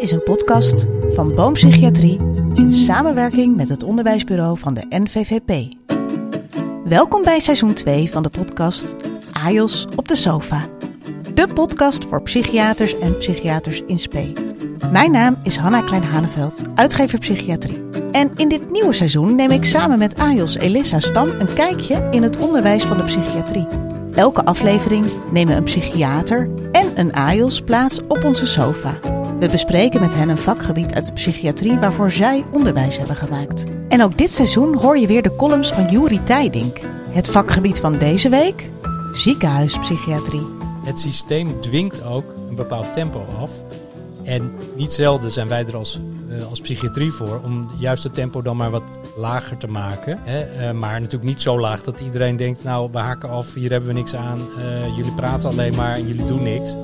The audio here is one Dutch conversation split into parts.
is een podcast van Boompsychiatrie in samenwerking met het onderwijsbureau van de NVVP. Welkom bij seizoen 2 van de podcast AJOS op de sofa. De podcast voor psychiaters en psychiaters in spe. Mijn naam is Hanna Klein-Haneveld, uitgever psychiatrie. En in dit nieuwe seizoen neem ik samen met AJOS Elissa Stam een kijkje in het onderwijs van de psychiatrie. Elke aflevering nemen een psychiater en een AJOS plaats op onze sofa. We bespreken met hen een vakgebied uit de psychiatrie waarvoor zij onderwijs hebben gemaakt. En ook dit seizoen hoor je weer de columns van Juri Tijdink. Het vakgebied van deze week? Ziekenhuispsychiatrie. Het systeem dwingt ook een bepaald tempo af. En niet zelden zijn wij er als, uh, als psychiatrie voor om juist het tempo dan maar wat lager te maken. Uh, maar natuurlijk niet zo laag dat iedereen denkt, nou we haken af, hier hebben we niks aan. Uh, jullie praten alleen maar en jullie doen niks.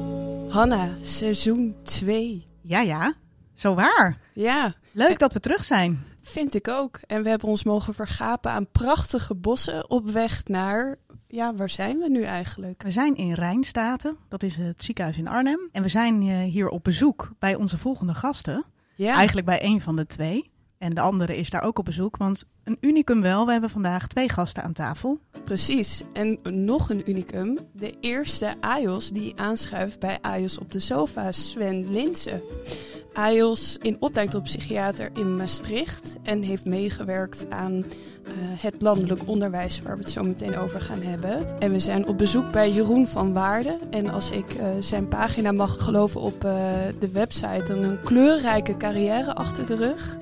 Hanna, seizoen 2. Ja, ja. Zo waar. Ja. Leuk dat we terug zijn. Vind ik ook. En we hebben ons mogen vergapen aan prachtige bossen op weg naar. Ja, waar zijn we nu eigenlijk? We zijn in Rijnstaten, dat is het ziekenhuis in Arnhem. En we zijn hier op bezoek bij onze volgende gasten. Ja. Eigenlijk bij een van de twee. En de andere is daar ook op bezoek, want een unicum wel. We hebben vandaag twee gasten aan tafel. Precies. En nog een unicum. De eerste AJOS die aanschuift bij AJOS op de sofa, Sven Linsen. AJOS in opleiding tot psychiater in Maastricht en heeft meegewerkt aan uh, het landelijk onderwijs waar we het zo meteen over gaan hebben. En we zijn op bezoek bij Jeroen van Waarden. En als ik uh, zijn pagina mag geloven op uh, de website, dan een kleurrijke carrière achter de rug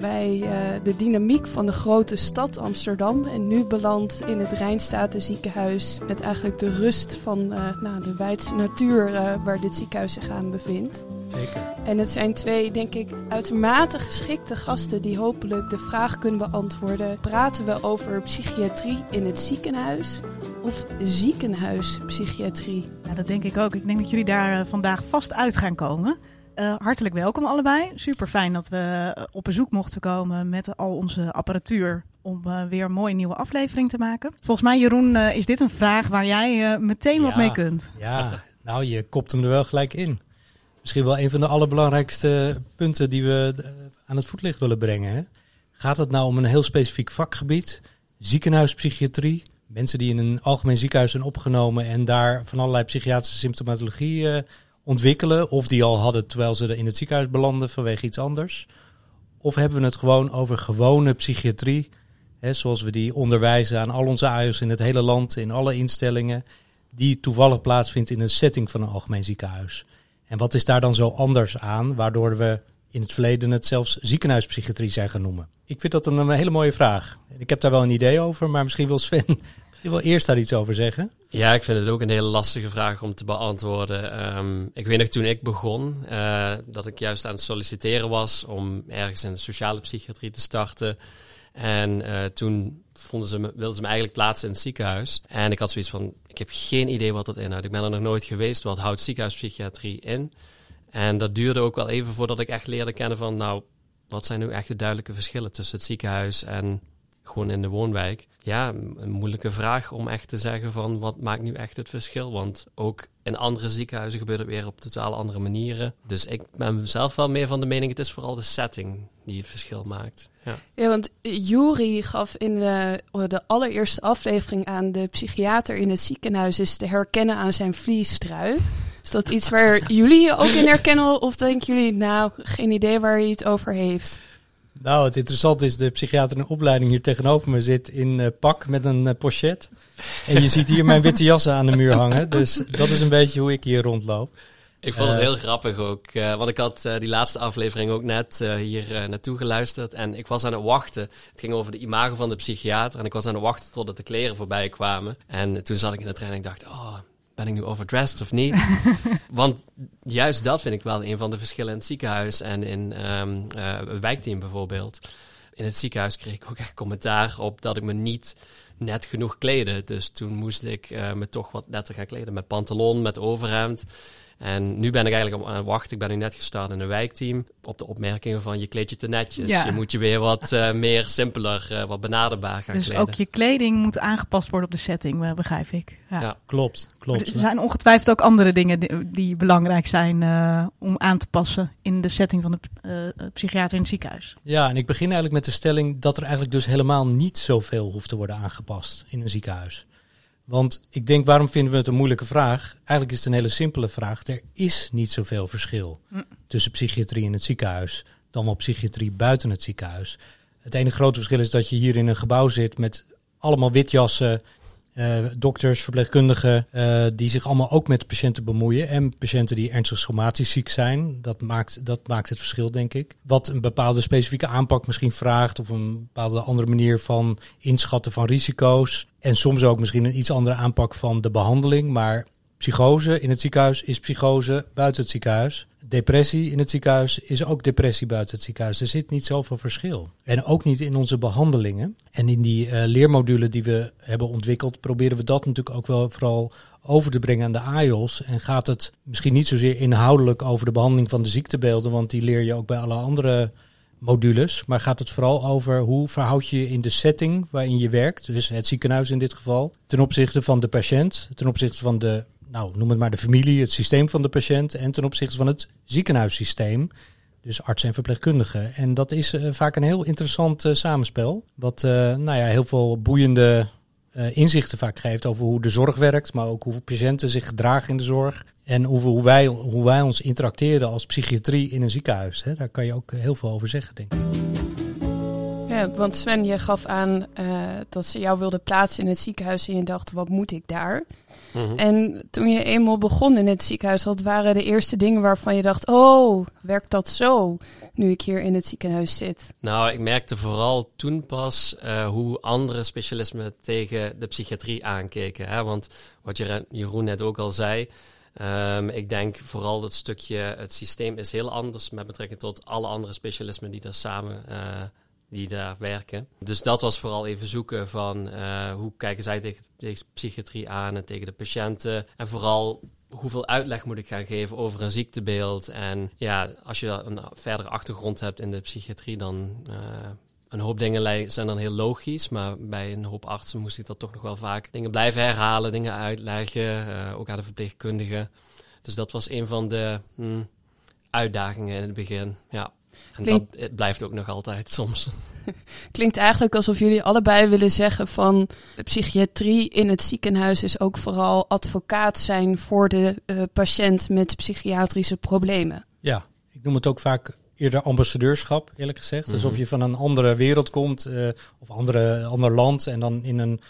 bij uh, de dynamiek van de grote stad Amsterdam. En nu belandt in het Rijnstaten ziekenhuis met eigenlijk de rust van uh, nou, de wijdse natuur uh, waar dit ziekenhuis zich aan bevindt. Zeker. En het zijn twee, denk ik, uitermate geschikte gasten die hopelijk de vraag kunnen beantwoorden. Praten we over psychiatrie in het ziekenhuis of ziekenhuispsychiatrie? Ja, dat denk ik ook. Ik denk dat jullie daar vandaag vast uit gaan komen. Uh, hartelijk welkom allebei. Super fijn dat we op bezoek mochten komen met al onze apparatuur om uh, weer een mooie nieuwe aflevering te maken. Volgens mij, Jeroen, uh, is dit een vraag waar jij meteen ja, wat mee kunt. Ja, nou, je kopt hem er wel gelijk in. Misschien wel een van de allerbelangrijkste punten die we aan het voetlicht willen brengen. Hè? Gaat het nou om een heel specifiek vakgebied? Ziekenhuispsychiatrie? Mensen die in een algemeen ziekenhuis zijn opgenomen en daar van allerlei psychiatrische symptomatologie ontwikkelen. Of die al hadden terwijl ze in het ziekenhuis belanden vanwege iets anders. Of hebben we het gewoon over gewone psychiatrie. Hè, zoals we die onderwijzen aan al onze AIOS in het hele land, in alle instellingen. Die toevallig plaatsvindt in een setting van een algemeen ziekenhuis. En wat is daar dan zo anders aan, waardoor we in het verleden het zelfs ziekenhuispsychiatrie zijn gaan noemen? Ik vind dat een, hele mooie vraag. Ik heb daar wel een idee over, maar misschien wil Sven je wil eerst daar iets over zeggen? Ja, ik vind het ook een hele lastige vraag om te beantwoorden. Um, ik weet nog toen ik begon, uh, dat ik juist aan het solliciteren was om ergens in de sociale psychiatrie te starten. En uh, toen vonden ze me, wilden ze me eigenlijk plaatsen in het ziekenhuis. En ik had zoiets van, ik heb geen idee wat dat inhoudt. Ik ben er nog nooit geweest. Wat houdt ziekenhuispsychiatrie in? En dat duurde ook wel even voordat ik echt leerde kennen van, nou, wat zijn nu echt de duidelijke verschillen tussen het ziekenhuis en gewoon in de woonwijk. Ja, een moeilijke vraag om echt te zeggen van wat maakt nu echt het verschil. Want ook in andere ziekenhuizen gebeurt het weer op totaal andere manieren. Dus ik ben zelf wel meer van de mening, het is vooral de setting die het verschil maakt. Ja, ja want Jury gaf in de, de allereerste aflevering aan de psychiater in het ziekenhuis is te herkennen aan zijn vliestrui. Is dat iets waar jullie je ook in herkennen? Of denken jullie, nou, geen idee waar hij het over heeft? Nou, het interessante is, de psychiater in opleiding hier tegenover me zit in uh, pak met een uh, pochet. En je ziet hier mijn witte jassen aan de muur hangen. Dus dat is een beetje hoe ik hier rondloop. Ik vond het heel grappig ook, uh, want ik had die laatste aflevering ook net hier naartoe geluisterd. En ik was aan het wachten. Het ging over de imago van de psychiater. En ik was aan het wachten totdat de kleren voorbij kwamen. En toen zat ik in de trein en ik dacht, oh, ben ik nu overdressed of niet? Want juist dat vind ik wel een van de verschillen in het ziekenhuis en in um, uh, een wijkteam bijvoorbeeld. In het ziekenhuis kreeg ik ook echt commentaar op dat ik me niet net genoeg kleden. Dus toen moest ik uh, me toch wat netter gaan kleden met pantalon, met overhemd. En nu ben ik eigenlijk aan het wachten. Ik ben nu net gestart in een wijkteam. Op de opmerkingen van je kleed je te netjes. Ja. Je moet je weer wat eh, meer simpeler, eh, wat benaderbaar gaan Dus kleden. ook je kleding moet aangepast worden op de setting, eh, begrijp ik. Ja. Ja. Klopt, Maar klopt. Er zijn ongetwijfeld ook andere dingen die, die belangrijk zijn eh, om aan te passen in de setting van de eh, psychiater in het ziekenhuis. Ja, en ik begin eigenlijk met de stelling dat er eigenlijk dus helemaal niet zoveel hoeft te worden aangepast in een ziekenhuis. Want ik denk, waarom vinden we het een moeilijke vraag? Eigenlijk is het een hele simpele vraag. Er is niet zoveel verschil Mm. tussen psychiatrie in het ziekenhuis dan wel psychiatrie buiten het ziekenhuis. Het enige grote verschil is dat je hier in een gebouw zit met allemaal witjassen, eh, dokters, verpleegkundigen, eh, die zich allemaal ook met patiënten bemoeien. En patiënten die ernstig somatisch ziek zijn. Dat maakt, dat maakt het verschil, denk ik. Wat een bepaalde specifieke aanpak misschien vraagt, of een bepaalde andere manier van inschatten van risico's. En soms ook misschien een iets andere aanpak van de behandeling. Maar psychose in het ziekenhuis is psychose buiten het ziekenhuis. Depressie in het ziekenhuis is ook depressie buiten het ziekenhuis. Er zit niet zoveel verschil. En ook niet in onze behandelingen. En in die eh, leermodule die we hebben ontwikkeld, proberen we dat natuurlijk ook wel vooral over te brengen aan de AIOS. En gaat het misschien niet zozeer inhoudelijk over de behandeling van de ziektebeelden, want die leer je ook bij alle andere modules. Maar gaat het vooral over hoe verhoud je je in de setting waarin je werkt, dus het ziekenhuis in dit geval, ten opzichte van de patiënt, ten opzichte van de, nou noem het maar de familie, het systeem van de patiënt en ten opzichte van het ziekenhuissysteem. Dus artsen en verpleegkundigen. En dat is eh, vaak een heel interessant eh, samenspel. Wat eh, nou ja, heel veel boeiende inzichten vaak geeft over hoe de zorg werkt. Maar ook hoe patiënten zich gedragen in de zorg. En hoe, hoe, wij, hoe wij ons interacteren als psychiatrie in een ziekenhuis. Hè. Daar kan je ook heel veel over zeggen, denk ik. Ja, want Sven, je gaf aan dat ze jou wilden plaatsen in het ziekenhuis en je dacht, wat moet ik daar? Mhm. En toen je eenmaal begon in het ziekenhuis, wat waren de eerste dingen waarvan je dacht, oh, werkt dat zo, nu ik hier in het ziekenhuis zit? Nou, ik merkte vooral toen pas eh, hoe andere specialismen tegen de psychiatrie aankeken. Hè? Want wat Jeroen- net ook al zei, ehm, ik denk vooral dat stukje, het systeem is heel anders met betrekking tot alle andere specialismen die daar samen eh, die daar werken. Dus dat was vooral even zoeken van eh, hoe kijken zij tegen, psychiatrie aan en tegen de patiënten. En vooral hoeveel uitleg moet ik gaan geven over een ziektebeeld. En ja, als je een verdere achtergrond hebt in de psychiatrie, dan eh, een hoop dingen zijn dan heel logisch. Maar bij een hoop artsen moest ik dat toch nog wel vaak dingen blijven herhalen, dingen uitleggen, eh, ook aan de verpleegkundigen. Dus dat was een van de hm, uitdagingen in het begin. Ja. En Klinkt- dat het blijft ook nog altijd soms. Klinkt eigenlijk alsof jullie allebei willen zeggen van psychiatrie in het ziekenhuis is ook vooral advocaat zijn voor de eh, patiënt met psychiatrische problemen. Ja, ik noem het ook vaak eerder ambassadeurschap, eerlijk gezegd. Alsof Mhm. je van een andere wereld komt eh, of andere, ander land en dan in een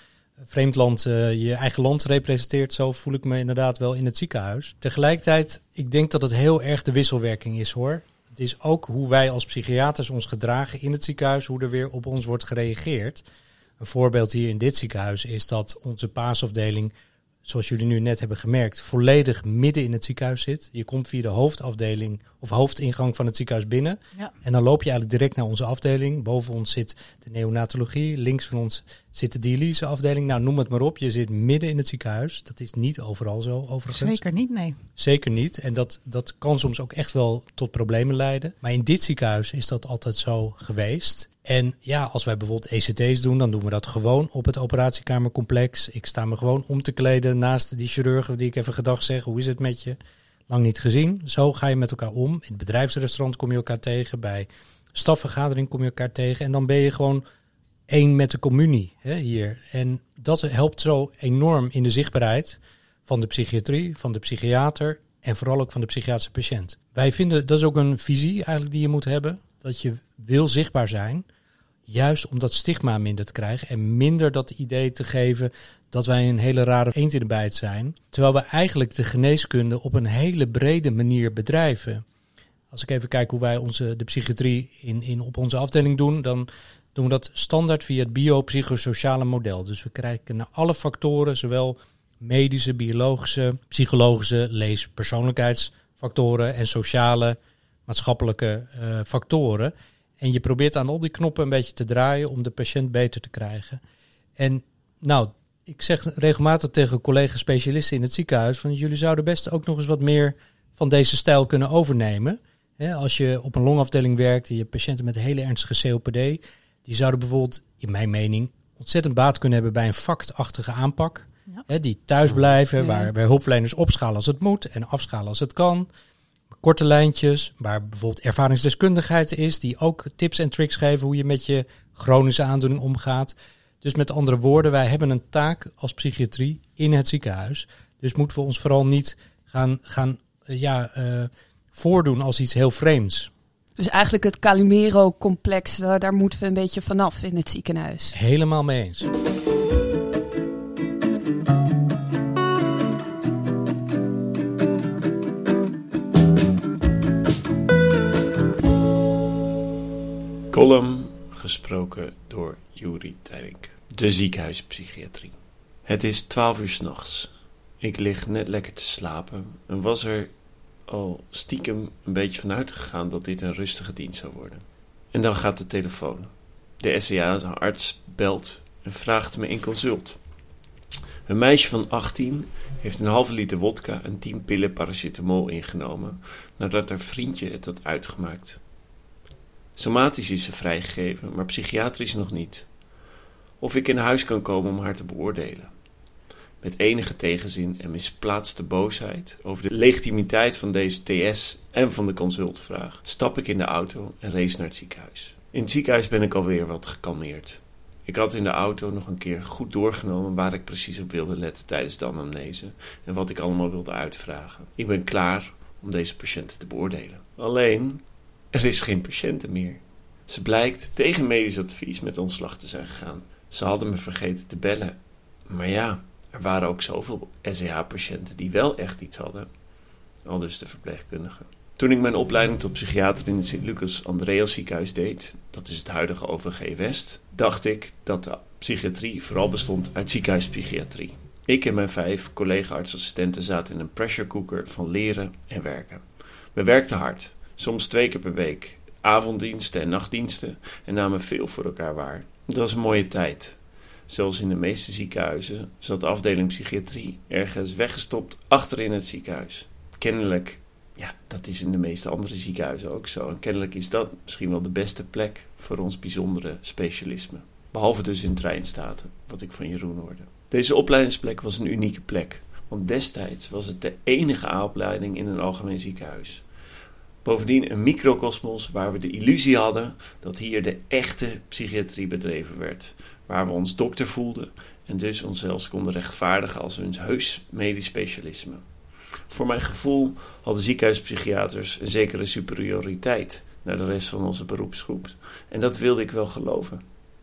vreemd land eh, je eigen land representeert. Zo voel ik me inderdaad wel in het ziekenhuis. Tegelijkertijd, ik denk dat het heel erg de wisselwerking is hoor. Het is ook hoe wij als psychiaters ons gedragen in het ziekenhuis, hoe er weer op ons wordt gereageerd. Een voorbeeld hier in dit ziekenhuis is dat onze paasafdeling, zoals jullie nu net hebben gemerkt, volledig midden in het ziekenhuis zit. Je komt via de hoofdafdeling of hoofdingang van het ziekenhuis binnen. Ja. En dan loop je eigenlijk direct naar onze afdeling. Boven ons zit de neonatologie, links van ons zit de dialyseafdeling. Nou, noem het maar op. Je zit midden in het ziekenhuis. Dat is niet overal zo, overigens. Zeker niet, nee. Zeker niet. En dat, dat kan soms ook echt wel tot problemen leiden. Maar in dit ziekenhuis is dat altijd zo geweest. En ja, als wij bijvoorbeeld ECT's doen, dan doen we dat gewoon op het operatiekamercomplex. Ik sta me gewoon om te kleden naast die chirurgen die ik even gedag zeg. Hoe is het met je? Lang niet gezien. Zo ga je met elkaar om. In het bedrijfsrestaurant kom je elkaar tegen. Bij stafvergadering kom je elkaar tegen. En dan ben je gewoon één met de communie hè, hier. En dat helpt zo enorm in de zichtbaarheid van de psychiatrie, van de psychiater en vooral ook van de psychiatrische patiënt. Wij vinden dat is ook een visie eigenlijk die je moet hebben, dat je wil zichtbaar zijn, juist om dat stigma minder te krijgen en minder dat idee te geven dat wij een hele rare eend bijt zijn, terwijl we eigenlijk de geneeskunde op een hele brede manier bedrijven. Als ik even kijk hoe wij onze, de psychiatrie in, in, op onze afdeling doen, dan doen we dat standaard via het biopsychosociale model. Dus we kijken naar alle factoren, zowel medische, biologische, psychologische, lees persoonlijkheidsfactoren en sociale, maatschappelijke eh, factoren. En je probeert aan al die knoppen een beetje te draaien om de patiënt beter te krijgen. En nou, ik zeg regelmatig tegen collega-specialisten in het ziekenhuis van jullie zouden best ook nog eens wat meer van deze stijl kunnen overnemen. Als je op een longafdeling werkt en je hebt patiënten met hele ernstige COPD, die zouden bijvoorbeeld, in mijn mening, ontzettend baat kunnen hebben bij een factachtige aanpak. Ja. Die thuis blijven, waar, waar hulpverleners opschalen als het moet en afschalen als het kan. Korte lijntjes, waar bijvoorbeeld ervaringsdeskundigheid is, die ook tips en tricks geven hoe je met je chronische aandoening omgaat. Dus met andere woorden, wij hebben een taak als psychiatrie in het ziekenhuis. Dus moeten we ons vooral niet gaan, gaan eh, ja, eh, voordoen als iets heel vreemds. Dus eigenlijk het Calimero-complex, daar, daar moeten we een beetje vanaf in het ziekenhuis. Helemaal mee eens. Column gesproken door Juri Tijdink. De ziekenhuispsychiatrie. Het is twaalf uur s'nachts. Ik lig net lekker te slapen en was er al stiekem een beetje van uitgegaan dat dit een rustige dienst zou worden. En dan gaat de telefoon. De SCA-arts belt en vraagt me in consult. Een meisje van 18 heeft een halve liter wodka en 10 pillen paracetamol ingenomen nadat haar vriendje het had uitgemaakt. Somatisch is ze vrijgegeven, maar psychiatrisch nog niet. Of ik in huis kan komen om haar te beoordelen. Met enige tegenzin en misplaatste boosheid over de legitimiteit van deze TS en van de consultvraag, stap ik in de auto en race naar het ziekenhuis. In het ziekenhuis ben ik alweer wat gekalmeerd. Ik had in de auto nog een keer goed doorgenomen waar ik precies op wilde letten tijdens de anamnese en wat ik allemaal wilde uitvragen. Ik ben klaar om deze patiënten te beoordelen. Alleen, er is geen patiënte meer. Ze blijkt tegen medisch advies met ontslag te zijn gegaan. Ze hadden me vergeten te bellen. Maar ja, er waren ook zoveel SEH-patiënten die wel echt iets hadden. Al dus de verpleegkundige. Toen ik mijn opleiding tot psychiater in het Sint-Lucas Andreas ziekenhuis deed, dat is het huidige OVG West, dacht ik dat de psychiatrie vooral bestond uit ziekenhuispsychiatrie. Ik en mijn vijf collega-artsassistenten zaten in een pressure cooker van leren en werken. We werkten hard, soms twee keer per week, avonddiensten en nachtdiensten en namen veel voor elkaar waar. Het was een mooie tijd. Zoals in de meeste ziekenhuizen zat de afdeling psychiatrie ergens weggestopt achterin het ziekenhuis. Kennelijk, ja, dat is in de meeste andere ziekenhuizen ook zo. En kennelijk is dat misschien wel de beste plek voor ons bijzondere specialisme. Behalve dus in treinstaten, wat ik van Jeroen hoorde. Deze opleidingsplek was een unieke plek, want destijds was het de enige A-opleiding in een algemeen ziekenhuis. Bovendien een microcosmos waar we de illusie hadden dat hier de echte psychiatrie bedreven werd, waar we ons dokter voelden en dus ons zelfs konden rechtvaardigen als een heus medisch specialisme. Voor mijn gevoel hadden ziekenhuispsychiaters een zekere superioriteit naar de rest van onze beroepsgroep en dat wilde ik wel geloven.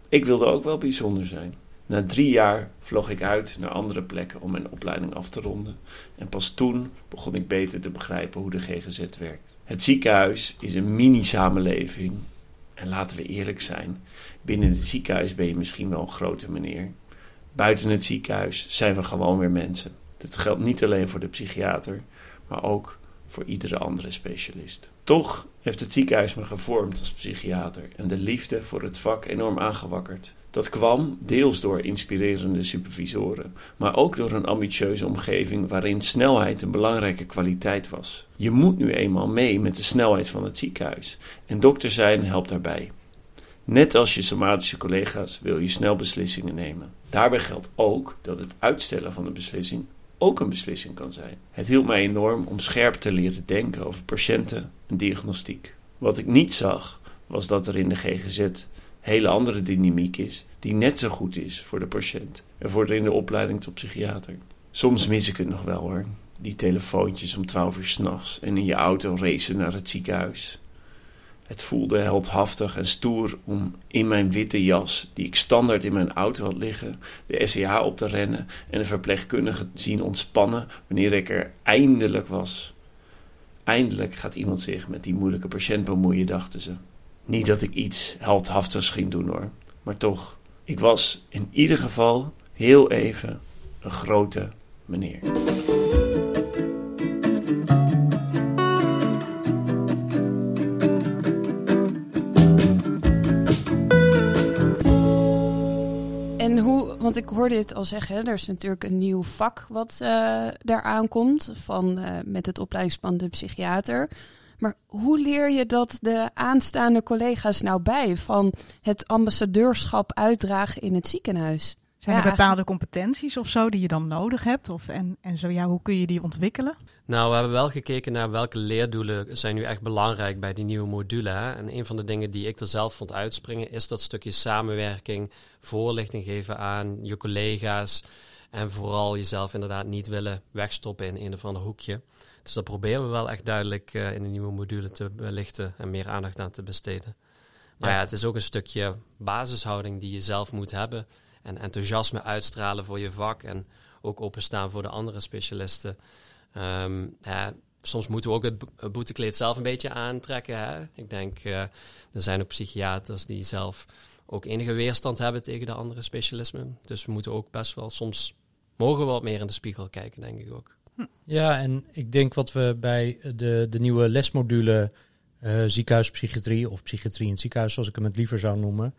Ik wilde ook wel bijzonder zijn. Na drie jaar vloog ik uit naar andere plekken om mijn opleiding af te ronden. En pas toen begon ik beter te begrijpen hoe de GGZ werkt. Het ziekenhuis is een mini-samenleving. En laten we eerlijk zijn, binnen het ziekenhuis ben je misschien wel een grote meneer. Buiten het ziekenhuis zijn we gewoon weer mensen. Dit geldt niet alleen voor de psychiater, maar ook voor iedere andere specialist. Toch heeft het ziekenhuis me gevormd als psychiater en de liefde voor het vak enorm aangewakkerd. Dat kwam deels door inspirerende supervisoren, maar ook door een ambitieuze omgeving waarin snelheid een belangrijke kwaliteit was. Je moet nu eenmaal mee met de snelheid van het ziekenhuis en dokter zijn helpt daarbij. Net als je somatische collega's wil je snel beslissingen nemen. Daarbij geldt ook dat het uitstellen van de beslissing ook een beslissing kan zijn. Het hielp mij enorm om scherp te leren denken over patiënten en diagnostiek. Wat ik niet zag, was dat er in de GGZ hele andere dynamiek is, die net zo goed is voor de patiënt en voor de in de opleiding tot psychiater. Soms mis ik het nog wel hoor. Die telefoontjes om 12 uur s'nachts en in je auto racen naar het ziekenhuis. Het voelde heldhaftig en stoer om in mijn witte jas, die ik standaard in mijn auto had liggen, de SCH op te rennen en de verpleegkundige te zien ontspannen wanneer ik er eindelijk was. Eindelijk gaat iemand zich met die moeilijke patiënt bemoeien, dachten ze. Niet dat ik iets heldhaftigs ging doen hoor, maar toch, ik was in ieder geval heel even een grote meneer. Want ik hoorde dit al zeggen. Er is natuurlijk een nieuw vak wat eh daaraan komt van, eh, met het opleidingsplan de psychiater. Maar hoe leer je dat de aanstaande collega's nou bij van het ambassadeurschap uitdragen in het ziekenhuis? Zijn Ja, er bepaalde competenties of zo die je dan nodig hebt? Of, en, en zo ja, hoe kun je die ontwikkelen? Nou, we hebben wel gekeken naar welke leerdoelen zijn nu echt belangrijk bij die nieuwe module. Hè? En een van de dingen die ik er zelf vond uitspringen, is dat stukje samenwerking, voorlichting geven aan je collega's. En vooral jezelf inderdaad niet willen wegstoppen in een of ander hoekje. Dus dat proberen we wel echt duidelijk eh, in de nieuwe module te belichten en meer aandacht aan te besteden. Maar Ja. ja, het is ook een stukje basishouding die je zelf moet hebben. En enthousiasme uitstralen voor je vak. En ook openstaan voor de andere specialisten. Ehm, soms moeten we ook het bo- het boetekleed zelf een beetje aantrekken. Hè? Ik denk, eh, er zijn ook psychiaters die zelf ook enige weerstand hebben tegen de andere specialismen. Dus we moeten ook best wel soms, mogen we wat meer in de spiegel kijken, denk ik ook. Ja, en ik denk wat we bij de, de nieuwe lesmodule eh ziekenhuispsychiatrie of psychiatrie in het ziekenhuis, zoals ik hem het liever zou noemen,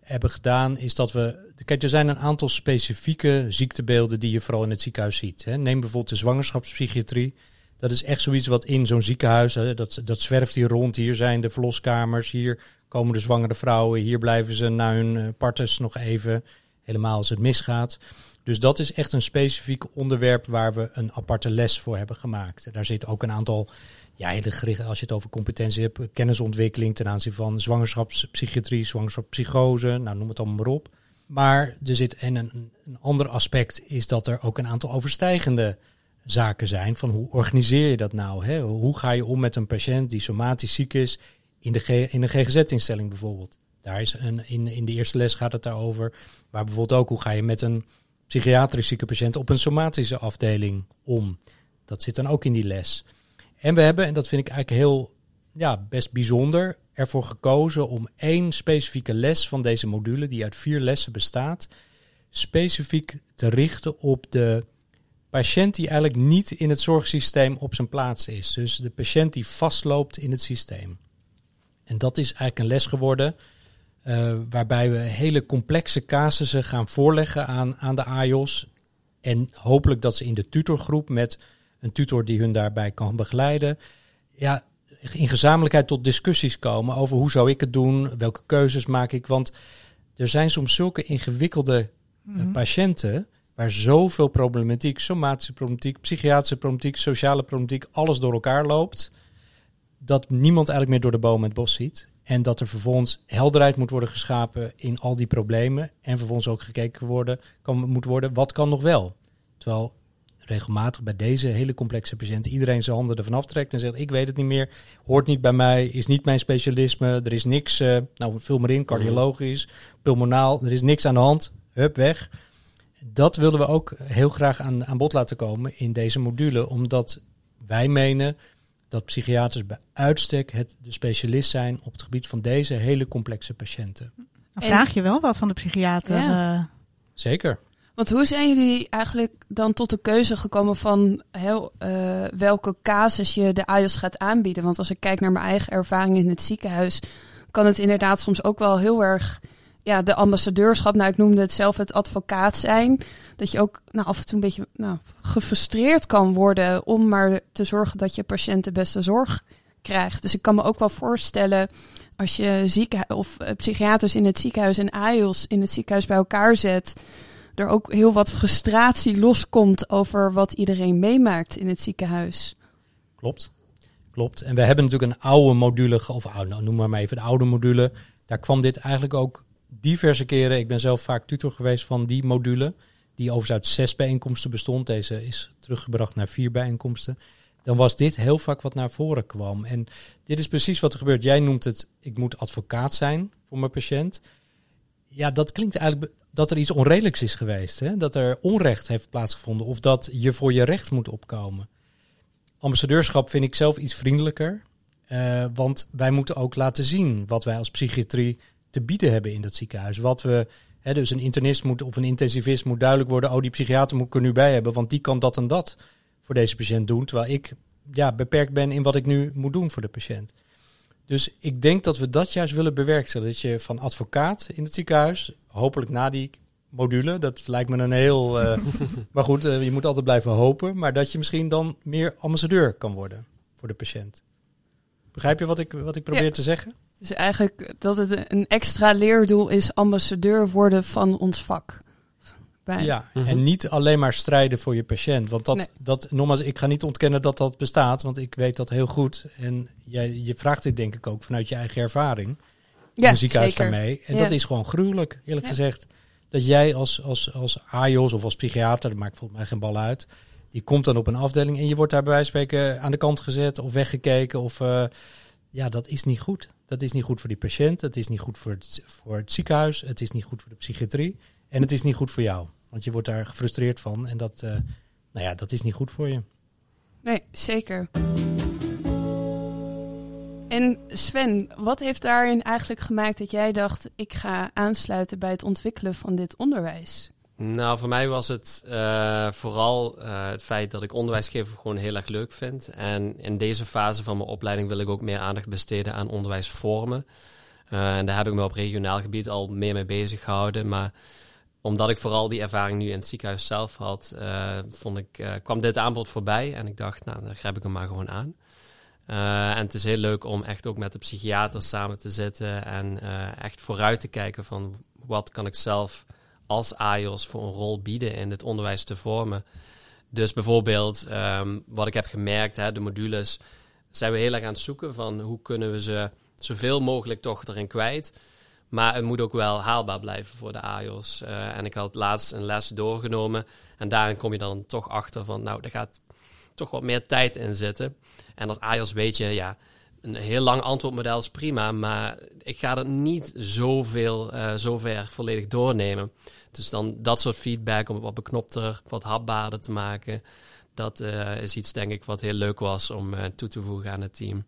hebben gedaan, is dat we. Kijk, er zijn een aantal specifieke ziektebeelden die je vooral in het ziekenhuis ziet. Hè. Neem bijvoorbeeld de zwangerschapspsychiatrie. Dat is echt zoiets wat in zo'n ziekenhuis, dat, dat zwerft hier rond. Hier zijn de verloskamers, hier komen de zwangere vrouwen, hier blijven ze na hun eh, partes nog even, helemaal als het misgaat. Dus dat is echt een specifiek onderwerp waar we een aparte les voor hebben gemaakt. Daar zit ook een aantal, ja, hele gericht, als je het over competentie hebt, kennisontwikkeling ten aanzien van zwangerschapspsychiatrie, zwangerschapspsychose, nou noem het allemaal maar op. Maar er zit en een, een ander aspect is dat er ook een aantal overstijgende zaken zijn. Van hoe organiseer je dat nou? Hè? Hoe ga je om met een patiënt die somatisch ziek is in, de in een GGZ-instelling bijvoorbeeld? Daar is een, in, in de eerste les gaat het daarover. Maar bijvoorbeeld ook hoe ga je met een psychiatrisch zieke patiënt op een somatische afdeling om? Dat zit dan ook in die les. En we hebben, en dat vind ik eigenlijk heel ja, best bijzonder, ervoor gekozen om één specifieke les van deze module, die uit vier lessen bestaat, specifiek te richten op de patiënt die eigenlijk niet in het zorgsysteem op zijn plaats is. Dus de patiënt die vastloopt in het systeem. En dat is eigenlijk een les geworden eh, waarbij we hele complexe casussen gaan voorleggen aan, aan de AJOS. En hopelijk dat ze in de tutorgroep met een tutor die hun daarbij kan begeleiden. Ja, in gezamenlijkheid tot discussies komen over hoe zou ik het doen, welke keuzes maak ik. Want er zijn soms zulke ingewikkelde eh, patiënten waar zoveel problematiek, somatische problematiek, psychiatrische problematiek, sociale problematiek, alles door elkaar loopt. Dat niemand eigenlijk meer door de boom het bos ziet. En dat er vervolgens helderheid moet worden geschapen in al die problemen. En vervolgens ook gekeken worden, kan, moet worden, wat kan nog wel? Terwijl regelmatig bij deze hele complexe patiënten iedereen zijn handen ervan aftrekt en zegt: Ik weet het niet meer, hoort niet bij mij, is niet mijn specialisme, er is niks, eh, nou vul maar in, cardiologisch, pulmonaal, er is niks aan de hand, hup, weg. Dat wilden we ook heel graag aan, aan bod laten komen in deze module, omdat wij menen dat psychiaters bij uitstek het, de specialist zijn op het gebied van deze hele complexe patiënten. Dan vraag je wel wat van de psychiater. Ja. eh, Zeker. Want hoe zijn jullie eigenlijk dan tot de keuze gekomen van heel, eh, welke casus je de AJOS gaat aanbieden? Want als ik kijk naar mijn eigen ervaring in het ziekenhuis, kan het inderdaad soms ook wel heel erg ja, de ambassadeurschap, nou ik noemde het zelf het advocaat zijn. Dat je ook nou, af en toe een beetje nou, gefrustreerd kan worden om maar te zorgen dat je patiënt de beste zorg krijgt. Dus ik kan me ook wel voorstellen als je zieken of eh, psychiaters in het ziekenhuis en AJOS in het ziekenhuis bij elkaar zet er ook heel wat frustratie loskomt over wat iedereen meemaakt in het ziekenhuis. Klopt. Klopt. En we hebben natuurlijk een oude module, of nou, noem maar, maar even de oude module. Daar kwam dit eigenlijk ook diverse keren. Ik ben zelf vaak tutor geweest van die module. Die overigens uit zes bijeenkomsten bestond. Deze is teruggebracht naar vier bijeenkomsten. Dan was dit heel vaak wat naar voren kwam. En dit is precies wat er gebeurt. Jij noemt het, ik moet advocaat zijn voor mijn patiënt. Ja, dat klinkt eigenlijk dat er iets onredelijks is geweest. Hè? Dat er onrecht heeft plaatsgevonden. Of dat je voor je recht moet opkomen. Ambassadeurschap vind ik zelf iets vriendelijker. Eh, want wij moeten ook laten zien wat wij als psychiatrie te bieden hebben in dat ziekenhuis. Wat we, hè, dus een internist moet of een intensivist moet duidelijk worden. Oh, die psychiater moet ik er nu bij hebben, want die kan dat en dat voor deze patiënt doen. Terwijl ik ja, beperkt ben in wat ik nu moet doen voor de patiënt. Dus ik denk dat we dat juist willen bewerkstelligen. Dat je van advocaat in het ziekenhuis, hopelijk na die module. Dat lijkt me een heel. eh, maar goed, eh, je moet altijd blijven hopen. Maar dat je misschien dan meer ambassadeur kan worden voor de patiënt. Begrijp je wat ik, wat ik probeer Ja. te zeggen? Dus eigenlijk dat het een extra leerdoel is ambassadeur worden van ons vak. Bij, Ja, Mhm. en niet alleen maar strijden voor je patiënt. Want dat, Nee. dat, nogmaals, ik ga niet ontkennen dat dat bestaat, want ik weet dat heel goed. En jij, je vraagt dit denk ik ook vanuit je eigen ervaring in ja een ziekenhuis zeker. daarmee. En Ja. dat is gewoon gruwelijk, eerlijk Ja. gezegd. Dat jij als, als, als AJOS of als psychiater, dat maakt volgens mij geen bal uit. Die komt dan op een afdeling en je wordt daar bij wijze van spreken aan de kant gezet of weggekeken. Of, eh, ja, dat is niet goed. Dat is niet goed voor die patiënt. Het is niet goed voor het, voor het ziekenhuis. Het is niet goed voor de psychiatrie. En het is niet goed voor jou. Want je wordt daar gefrustreerd van. En dat, eh, nou ja, dat is niet goed voor je. Nee, zeker. En Sven, wat heeft daarin eigenlijk gemaakt dat jij dacht: ik ga aansluiten bij het ontwikkelen van dit onderwijs? Nou, voor mij was het eh, vooral eh, het feit dat ik onderwijsgeven gewoon heel erg leuk vind. En in deze fase van mijn opleiding wil ik ook meer aandacht besteden aan onderwijsvormen. Eh, en daar heb ik me op regionaal gebied al meer mee bezig gehouden. Maar omdat ik vooral die ervaring nu in het ziekenhuis zelf had, eh, vond ik, eh, kwam dit aanbod voorbij. En ik dacht, nou, dan grijp ik hem maar gewoon aan. Eh, en het is heel leuk om echt ook met de psychiater samen te zitten en echt vooruit te kijken van wat kan ik zelf als AIOS voor een rol bieden in het onderwijs te vormen. Dus bijvoorbeeld, ehm, wat ik heb gemerkt, hè, de modules zijn we heel erg aan het zoeken van hoe kunnen we ze zoveel mogelijk toch erin kwijt. Maar het moet ook wel haalbaar blijven voor de AIOS. Eh, en ik had laatst een les doorgenomen en daarin kom je dan toch achter van, nou, er gaat toch wat meer tijd in zitten. En als AIOS weet je, ja, een heel lang antwoordmodel is prima, maar ik ga het niet zoveel, eh zover volledig doornemen. Dus dan dat soort feedback om het wat beknopter, wat hapbaarder te maken. Dat eh, is iets, denk ik, wat heel leuk was om toe te voegen aan het team.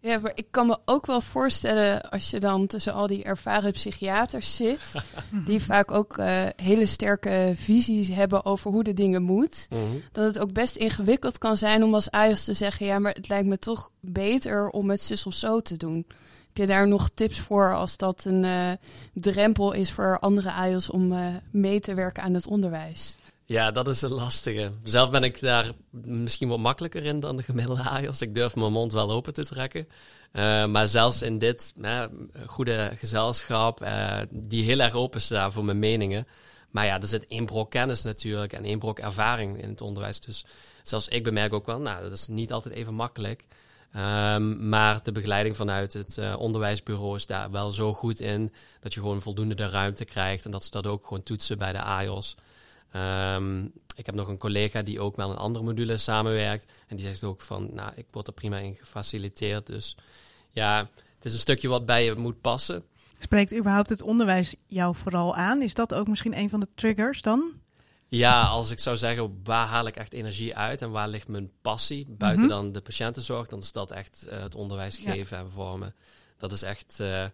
Ja, maar ik kan me ook wel voorstellen als je dan tussen al die ervaren psychiaters zit, die vaak ook eh, hele sterke visies hebben over hoe de dingen moet, dat het ook best ingewikkeld kan zijn om als AIOS te zeggen, ja, maar het lijkt me toch beter om het zus of zo te doen. Heb je daar nog tips voor als dat een eh, drempel is voor andere AIOS om eh, mee te werken aan het onderwijs? Ja, dat is een lastige. Zelf ben ik daar misschien wat makkelijker in dan de gemiddelde AIOS. Ik durf mijn mond wel open te trekken. Uh, maar zelfs in dit goede gezelschap, uh, die heel erg open staan voor mijn meningen. Maar ja, er zit één brok kennis natuurlijk en één brok ervaring in het onderwijs. Dus zelfs ik bemerk ook wel, nou, dat is niet altijd even makkelijk. Um, maar de begeleiding vanuit het uh, onderwijsbureau is daar wel zo goed in dat je gewoon voldoende de ruimte krijgt en dat ze dat ook gewoon toetsen bij de AIOS. Um, ik heb nog een collega die ook met een andere module samenwerkt. En die zegt ook van, nou, ik word er prima in gefaciliteerd. Dus ja, het is een stukje wat bij je moet passen. Spreekt überhaupt het onderwijs jou vooral aan? Is dat ook misschien een van de triggers dan? Ja, als ik zou zeggen, waar haal ik echt energie uit en waar ligt mijn passie? Buiten mm -hmm. dan de patiëntenzorg, dan is dat echt uh, het onderwijs geven ja. en vormen. Dat is echt, uh,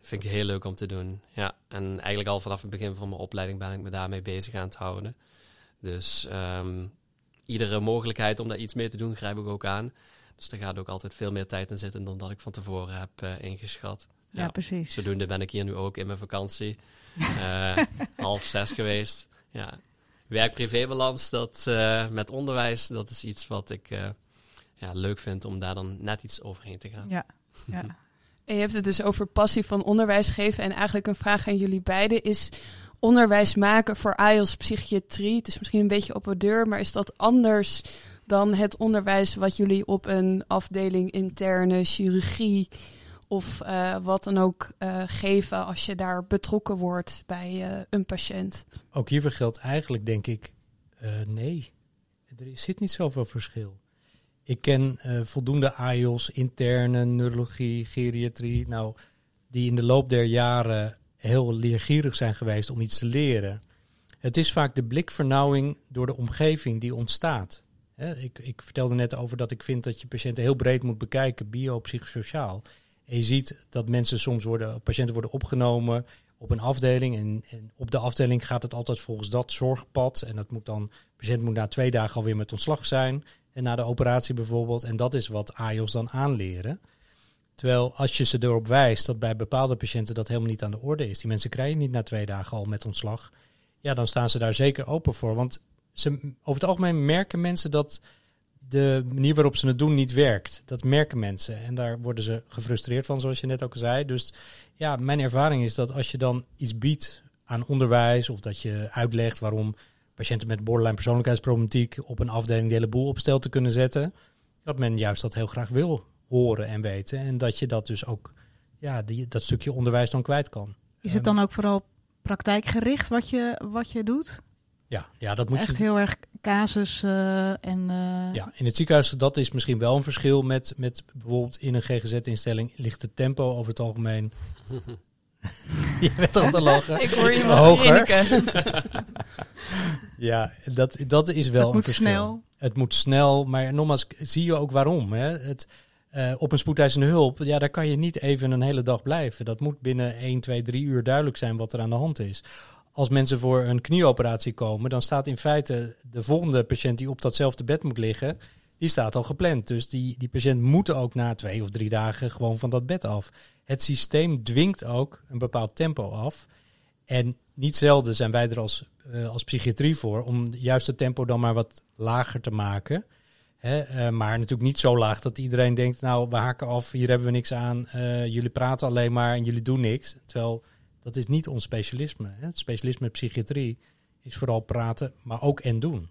vind ik heel leuk om te doen. Ja, en eigenlijk al vanaf het begin van mijn opleiding ben ik me daarmee bezig aan het houden. Dus um, iedere mogelijkheid om daar iets mee te doen, grijp ik ook aan. Dus er gaat ook altijd veel meer tijd in zitten dan dat ik van tevoren heb uh, ingeschat. Ja, ja, precies. Zodoende ben ik hier nu ook in mijn vakantie. half zes geweest. Ja, werk-privé-balans, dat uh, met onderwijs, dat is iets wat ik ja, leuk vind om daar dan net iets overheen te gaan. Ja, ja. Je hebt het dus over passie van onderwijs geven. En eigenlijk een vraag aan jullie beiden is onderwijs maken voor AIOS psychiatrie. Het is misschien een beetje op de deur, maar is dat anders dan het onderwijs wat jullie op een afdeling interne chirurgie of uh, wat dan ook uh, geven als je daar betrokken wordt bij uh, een patiënt? Ook hiervoor geldt eigenlijk, denk ik, nee. Er zit niet zoveel verschil. Ik ken voldoende AIOS, interne neurologie, geriatrie, nou, die in de loop der jaren heel leergierig zijn geweest om iets te leren. Het is vaak de blikvernauwing door de omgeving die ontstaat. Ik, ik vertelde net over dat ik vind dat je patiënten heel breed moet bekijken, biopsychosociaal. En je ziet dat mensen soms worden, patiënten worden opgenomen op een afdeling. En, en, op de afdeling gaat het altijd volgens dat zorgpad. En dat moet dan, de patiënt moet na twee dagen alweer met ontslag zijn. En na de operatie bijvoorbeeld. En dat is wat AIOS dan aanleren. Terwijl als je ze erop wijst dat bij bepaalde patiënten dat helemaal niet aan de orde is. Die mensen krijgen niet na twee dagen al met ontslag. ja, dan staan ze daar zeker open voor. Want ze, over het algemeen merken mensen dat de manier waarop ze het doen niet werkt. Dat merken mensen. En daar worden ze gefrustreerd van, zoals je net ook zei. Dus ja, mijn ervaring is dat als je dan iets biedt aan onderwijs of dat je uitlegt waarom patiënten met borderline persoonlijkheidsproblematiek op een afdeling de hele boel op stel te kunnen zetten, dat men juist dat heel graag wil horen en weten. En dat je dat dus ook, ja, die, dat stukje onderwijs dan kwijt kan. Is het dan ook vooral praktijkgericht wat je, wat je doet? Ja, ja dat moet Echt je. heel erg casus eh, en... eh, Ja, in het ziekenhuis, dat is misschien wel een verschil met, met bijvoorbeeld in een GGZ-instelling ligt het tempo over het algemeen. je bent al te lachen. Ik hoor iemand Hoger. grinniken. Ja, dat, dat is wel Het een moet verschil. snel. Het moet snel, maar nogmaals, zie je ook waarom. Hè? Het, eh, op een spoedeisende hulp, ja, daar kan je niet even een hele dag blijven. Dat moet binnen 1, 2, 3 uur duidelijk zijn wat er aan de hand is. Als mensen voor een knieoperatie komen, dan staat in feite de volgende patiënt die op datzelfde bed moet liggen, die staat al gepland. Dus die, die patiënt moet ook na twee of drie dagen gewoon van dat bed af. Het systeem dwingt ook een bepaald tempo af. En niet zelden zijn wij er als, eh, als psychiatrie voor om juist het tempo dan maar wat lager te maken. Hè, eh, maar natuurlijk niet zo laag dat iedereen denkt, nou we haken af, hier hebben we niks aan, eh, jullie praten alleen maar en jullie doen niks. Terwijl dat is niet ons specialisme. Hè. Het specialisme psychiatrie is vooral praten, maar ook en doen.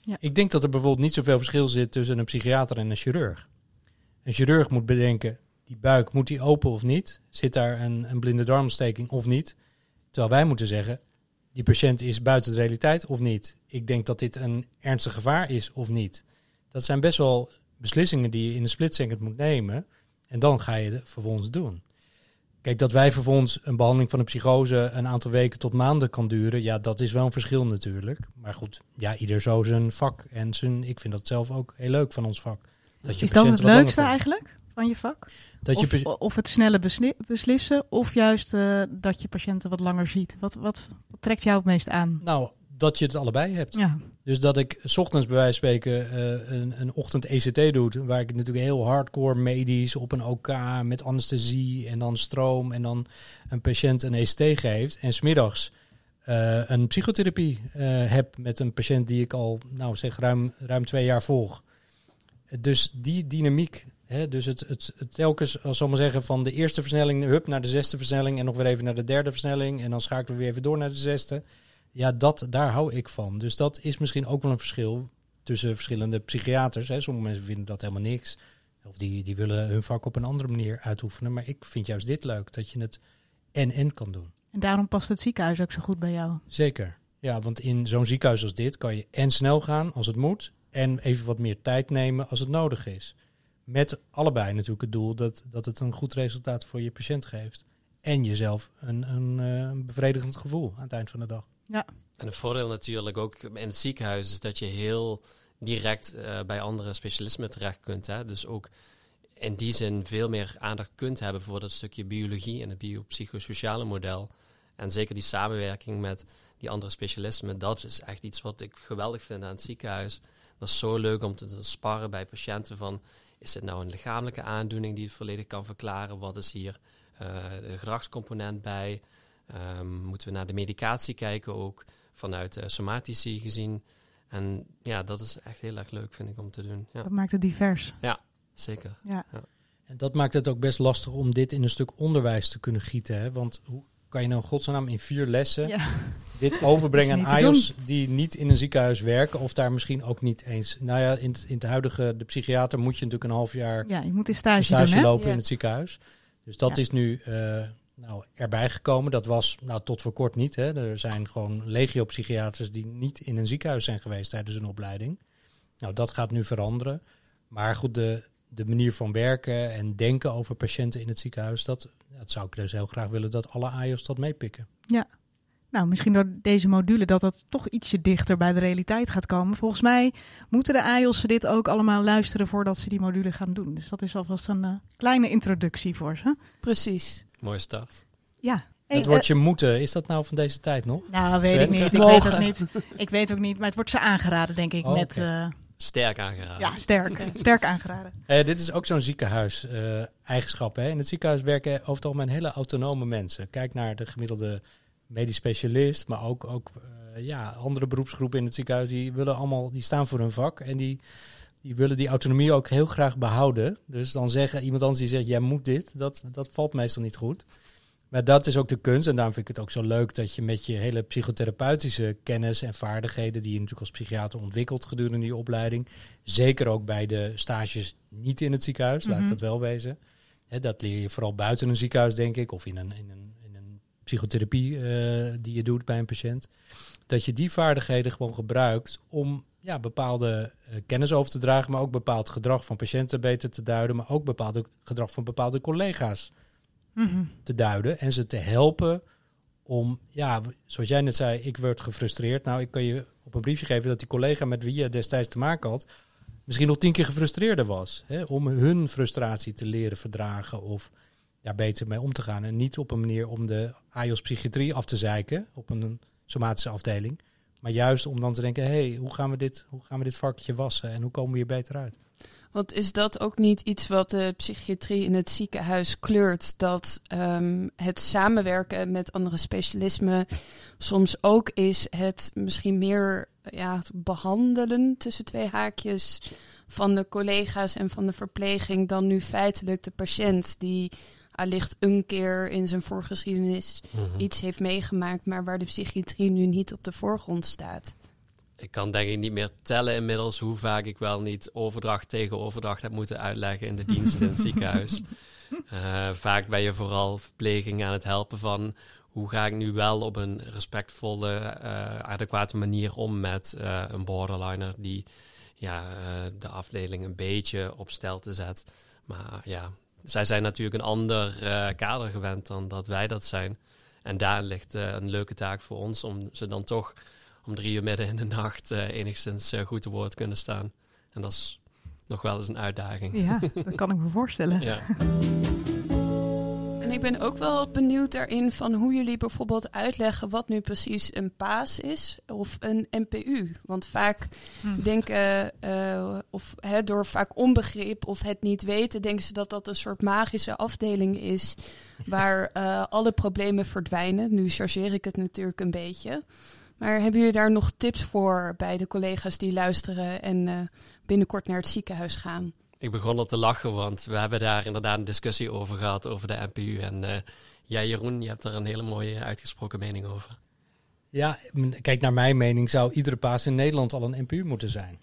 Ja. Ik denk dat er bijvoorbeeld niet zoveel verschil zit tussen een psychiater en een chirurg. Een chirurg moet bedenken, die buik, moet die open of niet? Zit daar een, een blinde darmontsteking of niet? Terwijl wij moeten zeggen, die patiënt is buiten de realiteit of niet? Ik denk dat dit een ernstig gevaar is of niet. Dat zijn best wel beslissingen die je in een split second moet nemen. En dan ga je het vervolgens doen. Kijk, dat wij vervolgens een behandeling van een psychose een aantal weken tot maanden kan duren, ja, dat is wel een verschil natuurlijk. Maar goed, ja, ieder zo zijn vak. En zijn, ik vind dat zelf ook heel leuk van ons vak. Dat je Is dat het leukste eigenlijk van je vak? Dat je Of, pa- of het snelle besli- beslissen, of juist eh, dat je patiënten wat langer ziet? Wat, wat, wat trekt jou het meest aan? nou, dat je het allebei hebt. Ja, Dus dat ik 's ochtends bij wijze van spreken eh, een, een ochtend ECT doe, waar ik natuurlijk heel hardcore medisch op een OK met anesthesie en dan stroom en dan een patiënt een ECT geeft. En smiddags eh een psychotherapie heb met een patiënt die ik al, nou zeg, ruim, ruim twee jaar volg. Dus die dynamiek, dus het, het, het telkens, als zal maar zeggen, van de eerste versnelling, hup, naar de zesde versnelling en nog weer even naar de derde versnelling en dan schakelen we weer even door naar de zesde. Ja, dat, daar hou ik van. Dus dat is misschien ook wel een verschil tussen verschillende psychiaters. Hè. Sommige mensen vinden dat helemaal niks. Of die, die willen hun vak op een andere manier uitoefenen. Maar ik vind juist dit leuk, dat je het en-en kan doen. en daarom past het ziekenhuis ook zo goed bij jou. Zeker. Ja, want in zo'n ziekenhuis als dit kan je en snel gaan als het moet. En even wat meer tijd nemen als het nodig is. Met allebei natuurlijk het doel dat, dat het een goed resultaat voor je patiënt geeft. En jezelf een, een, eh, een bevredigend gevoel aan het eind van de dag. En een voordeel natuurlijk ook in het ziekenhuis is dat je heel direct eh, bij andere specialismen terecht kunt. Hè? Dus ook in die zin veel meer aandacht kunt hebben voor dat stukje biologie en het biopsychosociale model. En zeker die samenwerking met die andere specialismen, dat is echt iets wat ik geweldig vind aan het ziekenhuis. Dat is zo leuk om te, te sparren bij patiënten van, is dit nou een lichamelijke aandoening die het volledig kan verklaren? Wat is hier eh, de gedragscomponent bij? Ehm, moeten we naar de medicatie kijken ook, vanuit uh, somatici gezien. En ja, dat is echt heel erg leuk, vind ik, om te doen. Ja, Dat maakt het divers. zeker. Ja. En dat maakt het ook best lastig om dit in een stuk onderwijs te kunnen gieten. Hè? Want hoe kan je nou in godsnaam in vier lessen Ja. dit overbrengen aan AIOS die niet in een ziekenhuis werken of daar misschien ook niet eens. Nou ja, in het, in het huidige, de psychiater moet je natuurlijk een half jaar ja, je moet een een stage, stage doen, lopen Ja. in het ziekenhuis. Dus dat Ja. is nu eh, nou, erbij gekomen. Dat was nou, tot voor kort niet. Hè. Er zijn gewoon legio psychiaters die niet in een ziekenhuis zijn geweest tijdens een opleiding. Nou, dat gaat nu veranderen. Maar goed, de, de manier van werken en denken over patiënten in het ziekenhuis, dat, dat zou ik dus heel graag willen dat alle AIOS dat meepikken. Nou, misschien door deze module dat dat toch ietsje dichter bij de realiteit gaat komen. Volgens mij moeten de AIOS dit ook allemaal luisteren voordat ze die module gaan doen. Dus dat is alvast een eh, kleine introductie voor ze. Precies. Mooie start. Ja. Hey, het woordje moeten, is dat nou van deze tijd nog? nou, weet Sven? ik niet. Ik weet het niet. Ik weet ook niet. Maar het wordt ze aangeraden, denk ik. Oh, met, eh, Sterk aangeraden. ja, sterk. sterk aangeraden. Eh, dit is ook zo'n ziekenhuis-eigenschap. hè. in het ziekenhuis werken over het algemeen hele autonome mensen. Kijk naar de gemiddelde medisch specialist, maar ook, ook eh, eh, ja, andere beroepsgroepen in het ziekenhuis, die willen allemaal, die staan voor hun vak en die, die willen die autonomie ook heel graag behouden. Dus dan zeggen iemand anders die zegt, jij moet dit, dat, dat valt meestal niet goed. Maar dat is ook de kunst. En daarom vind ik het ook zo leuk dat je met je hele psychotherapeutische kennis en vaardigheden, die je natuurlijk als psychiater ontwikkelt gedurende die opleiding, zeker ook bij de stages niet in het ziekenhuis, laat ik Mhm. dat wel wezen. Dat leer je vooral buiten een ziekenhuis, denk ik, of in een, in een, in een psychotherapie eh, die je doet bij een patiënt. Dat je die vaardigheden gewoon gebruikt om ja, bepaalde eh, kennis over te dragen, maar ook bepaald gedrag van patiënten beter te duiden, maar ook bepaald gedrag van bepaalde collega's Mhm. te duiden en ze te helpen om, ja, zoals jij net zei, ik werd gefrustreerd. Nou, ik kan je op een briefje geven dat die collega met wie je destijds te maken had, misschien nog tien keer gefrustreerder was. Hè, om hun frustratie te leren verdragen of ja, beter mee om te gaan. En niet op een manier om de AIOS psychiatrie af te zeiken op een somatische afdeling. Maar juist om dan te denken, hey, hoe, gaan we dit, hoe gaan we dit varkentje wassen en hoe komen we hier beter uit? Want is dat ook niet iets wat de psychiatrie in het ziekenhuis kleurt? Dat ehm, het samenwerken met andere specialismen soms ook is het misschien meer ja, het behandelen tussen twee haakjes van de collega's en van de verpleging dan nu feitelijk de patiënt die allicht een keer in zijn voorgeschiedenis iets heeft meegemaakt, maar waar de psychiatrie nu niet op de voorgrond staat. Ik kan denk ik niet meer tellen inmiddels hoe vaak ik wel niet overdracht tegen overdracht heb moeten uitleggen in de dienst in het ziekenhuis. Eh, vaak ben je vooral verpleging aan het helpen van hoe ga ik nu wel op een respectvolle, eh, adequate manier om met eh, een borderliner die ja, de afdeling een beetje op stelte zet. Maar ja, zij zijn natuurlijk een ander kader gewend dan dat wij dat zijn. En daar ligt een leuke taak voor ons om ze dan toch om drie uur midden in de nacht eh, enigszins eh, goed te woord kunnen staan. En dat is nog wel eens een uitdaging. Ja, dat kan ik me voorstellen. Ja. En ik ben ook wel benieuwd daarin van hoe jullie bijvoorbeeld uitleggen wat nu precies een PAAS is of een NPU. Want vaak Hm. denken, eh, of hè, door vaak onbegrip of het niet weten, denken ze dat dat een soort magische afdeling is waar eh, alle problemen verdwijnen. Nu chargeer ik het natuurlijk een beetje. Maar hebben jullie daar nog tips voor bij de collega's die luisteren en eh, binnenkort naar het ziekenhuis gaan? Ik begon al te lachen, want we hebben daar inderdaad een discussie over gehad, over de NPU. En eh jij Jeroen, je hebt daar een hele mooie uitgesproken mening over. Ja, kijk, naar mijn mening zou iedere paas in Nederland al een NPU moeten zijn.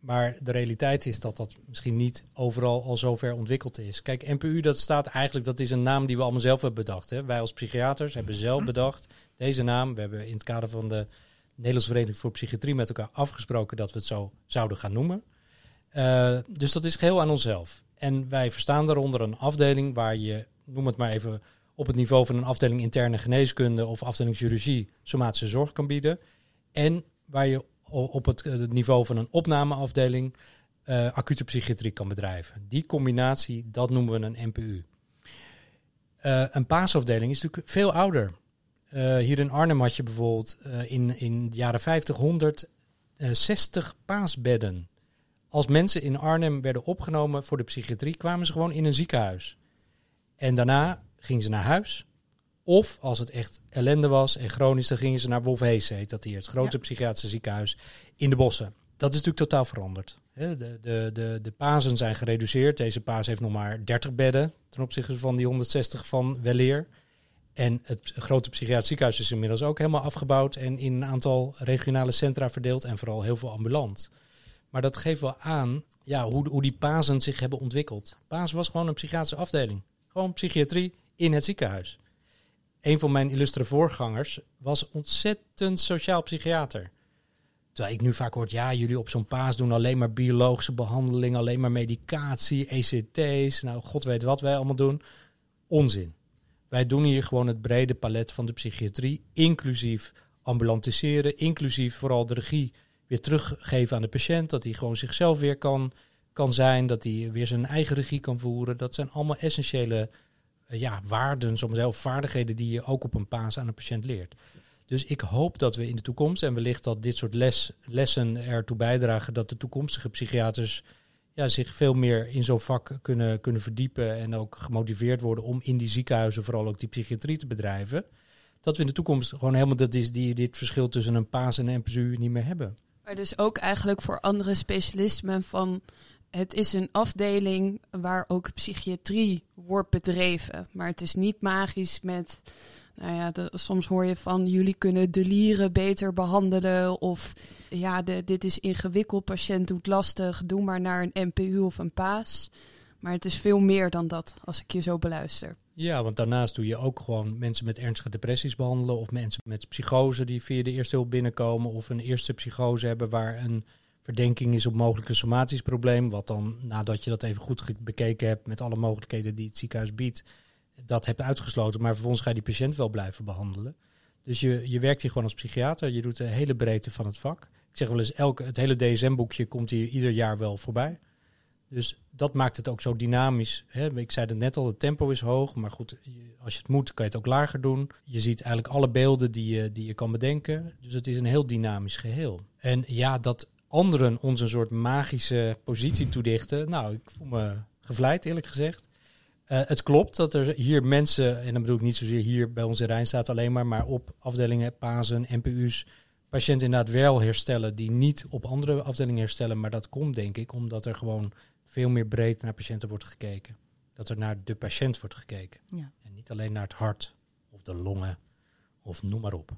Maar de realiteit is dat dat misschien niet overal al zo ver ontwikkeld is. Kijk, NPU, dat staat eigenlijk, dat is een naam die we allemaal zelf hebben bedacht. Hè? Wij als psychiaters hebben zelf bedacht deze naam. We hebben in het kader van de Nederlandse Vereniging voor Psychiatrie met elkaar afgesproken dat we het zo zouden gaan noemen. Eh, dus dat is geheel aan onszelf. En wij verstaan daaronder een afdeling waar je, noem het maar even, op het niveau van een afdeling interne geneeskunde of afdeling chirurgie somatische zorg kan bieden. En waar je op het, eh, het niveau van een opnameafdeling eh, acute psychiatrie kan bedrijven. Die combinatie, dat noemen we een NPU. Eh, een paasafdeling is natuurlijk veel ouder. Hier in Arnhem had je bijvoorbeeld in, in de jaren 50 160 paasbedden. Als mensen in Arnhem werden opgenomen voor de psychiatrie, kwamen ze gewoon in een ziekenhuis. En daarna gingen ze naar huis. Of als het echt ellende was en chronisch, dan gingen ze naar Wolfhees, heet dat hier, het grote Ja. psychiatrische ziekenhuis in de bossen. Dat is natuurlijk totaal veranderd. De, de, de, de pazen zijn gereduceerd. Deze paas heeft nog maar 30 bedden ten opzichte van die 160 van weleer. En het grote psychiatrisch ziekenhuis is inmiddels ook helemaal afgebouwd en in een aantal regionale centra verdeeld en vooral heel veel ambulant. Maar dat geeft wel aan ja, hoe, hoe die pazen zich hebben ontwikkeld. Paas was gewoon een psychiatrische afdeling. Gewoon psychiatrie in het ziekenhuis. Een van mijn illustre voorgangers was ontzettend sociaal psychiater. Terwijl ik nu vaak hoor, ja, jullie op zo'n paas doen alleen maar biologische behandeling, alleen maar medicatie, ECT's, nou, god weet wat wij allemaal doen. Onzin. Wij doen hier gewoon het brede palet van de psychiatrie, inclusief ambulantiseren, inclusief vooral de regie weer teruggeven aan de patiënt, dat hij gewoon zichzelf weer kan, kan zijn, dat hij weer zijn eigen regie kan voeren. Dat zijn allemaal essentiële ja, waarden, soms zelf vaardigheden die je ook op een paas aan een patiënt leert. Dus ik hoop dat we in de toekomst, en wellicht dat dit soort les, lessen ertoe bijdragen dat de toekomstige psychiaters ja, zich veel meer in zo'n vak kunnen, kunnen verdiepen en ook gemotiveerd worden om in die ziekenhuizen vooral ook die psychiatrie te bedrijven. dat we in de toekomst gewoon helemaal dat die, die, dit verschil tussen een PAS en een NPSU niet meer hebben. Maar dus ook eigenlijk voor andere specialismen van het is een afdeling waar ook psychiatrie wordt bedreven. Maar het is niet magisch met, nou ja, soms hoor je van jullie kunnen de lieren beter behandelen. Of ja, dit is ingewikkeld, patiënt doet lastig, doe maar naar een NPU of een PAAS. Maar het is veel meer dan dat, als ik je zo beluister. Ja, want daarnaast doe je ook gewoon mensen met ernstige depressies behandelen. Of mensen met psychose die via de eerste hulp binnenkomen. Of een eerste psychose hebben waar een verdenking is op mogelijk een somatisch probleem. Wat dan, nadat je dat even goed bekeken hebt met alle mogelijkheden die het ziekenhuis biedt, dat hebt uitgesloten. Maar vervolgens ga je die patiënt wel blijven behandelen. Dus je, je werkt hier gewoon als psychiater. Je doet de hele breedte van het vak. Ik zeg wel eens, elke, het hele DSM-boekje komt hier ieder jaar wel voorbij. Dus dat maakt het ook zo dynamisch. Hè? Ik zei het net al, het tempo is hoog. Maar goed, als je het moet, kan je het ook lager doen. Je ziet eigenlijk alle beelden die je, die je kan bedenken. Dus het is een heel dynamisch geheel. En ja, dat anderen ons een soort magische positie toedichten. Nou, ik voel me gevleid, eerlijk gezegd. Uh, het klopt dat er hier mensen, en dan bedoel ik niet zozeer hier bij ons in Rijnstaat alleen maar, maar op afdelingen, PASen, NPU's, patiënten inderdaad wel herstellen die niet op andere afdelingen herstellen. Maar dat komt denk ik omdat er gewoon veel meer breed naar patiënten wordt gekeken. Dat er naar de patiënt wordt gekeken. Ja. En niet alleen naar het hart of de longen of noem maar op.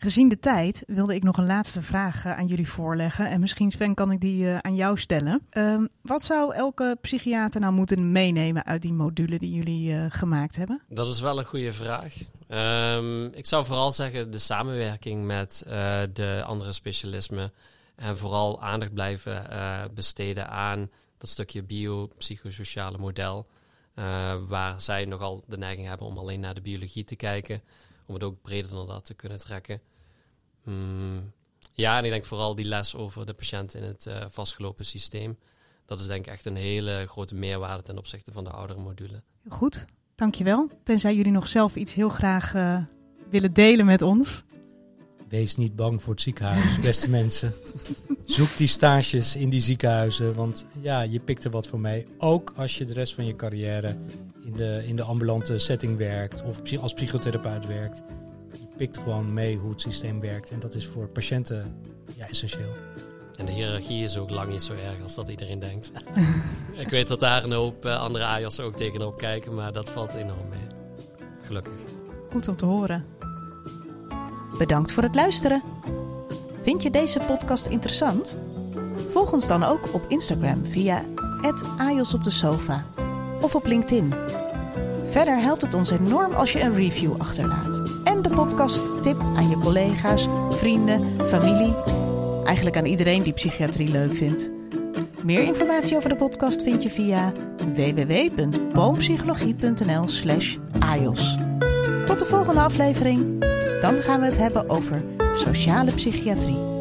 Gezien de tijd wilde ik nog een laatste vraag eh, aan jullie voorleggen. En misschien, Sven, kan ik die uh, aan jou stellen. Uh, wat zou elke psychiater nou moeten meenemen uit die module die jullie uh, gemaakt hebben? Dat is wel een goede vraag. Um, ik zou vooral zeggen de samenwerking met de andere specialismen. En vooral aandacht blijven besteden aan dat stukje biopsychosociale model. waar zij nogal de neiging hebben om alleen naar de biologie te kijken om het ook breder dan dat te kunnen trekken. Mm, ja, en ik denk vooral die les over de patiënt in het uh, vastgelopen systeem. Dat is denk ik echt een hele grote meerwaarde ten opzichte van de oudere module. Goed, dankjewel. Tenzij jullie nog zelf iets heel graag uh, willen delen met ons. Wees niet bang voor het ziekenhuis, beste mensen. Zoek die stages in die ziekenhuizen, want ja, je pikt er wat voor mee. Ook als je de rest van je carrière in de, in de ambulante setting werkt of als psychotherapeut werkt. Je pikt gewoon mee hoe het systeem werkt en dat is voor patiënten ja, essentieel. En de hiërarchie is ook lang niet zo erg als dat iedereen denkt. ik weet dat daar een hoop eh, andere AJAS ook tegenop kijken, maar dat valt enorm mee. Gelukkig. Goed om te horen. Bedankt voor het luisteren. Vind je deze podcast interessant? Volg ons dan ook op Instagram via @ajos op de sofa of op LinkedIn. Verder helpt het ons enorm als je een review achterlaat en de podcast tipt aan je collega's, vrienden, familie, eigenlijk aan iedereen die psychiatrie leuk vindt. Meer informatie over de podcast vind je via www.boompsychologie.nl/ajos. Tot de volgende aflevering. Dan gaan we het hebben over sociale psychiatrie.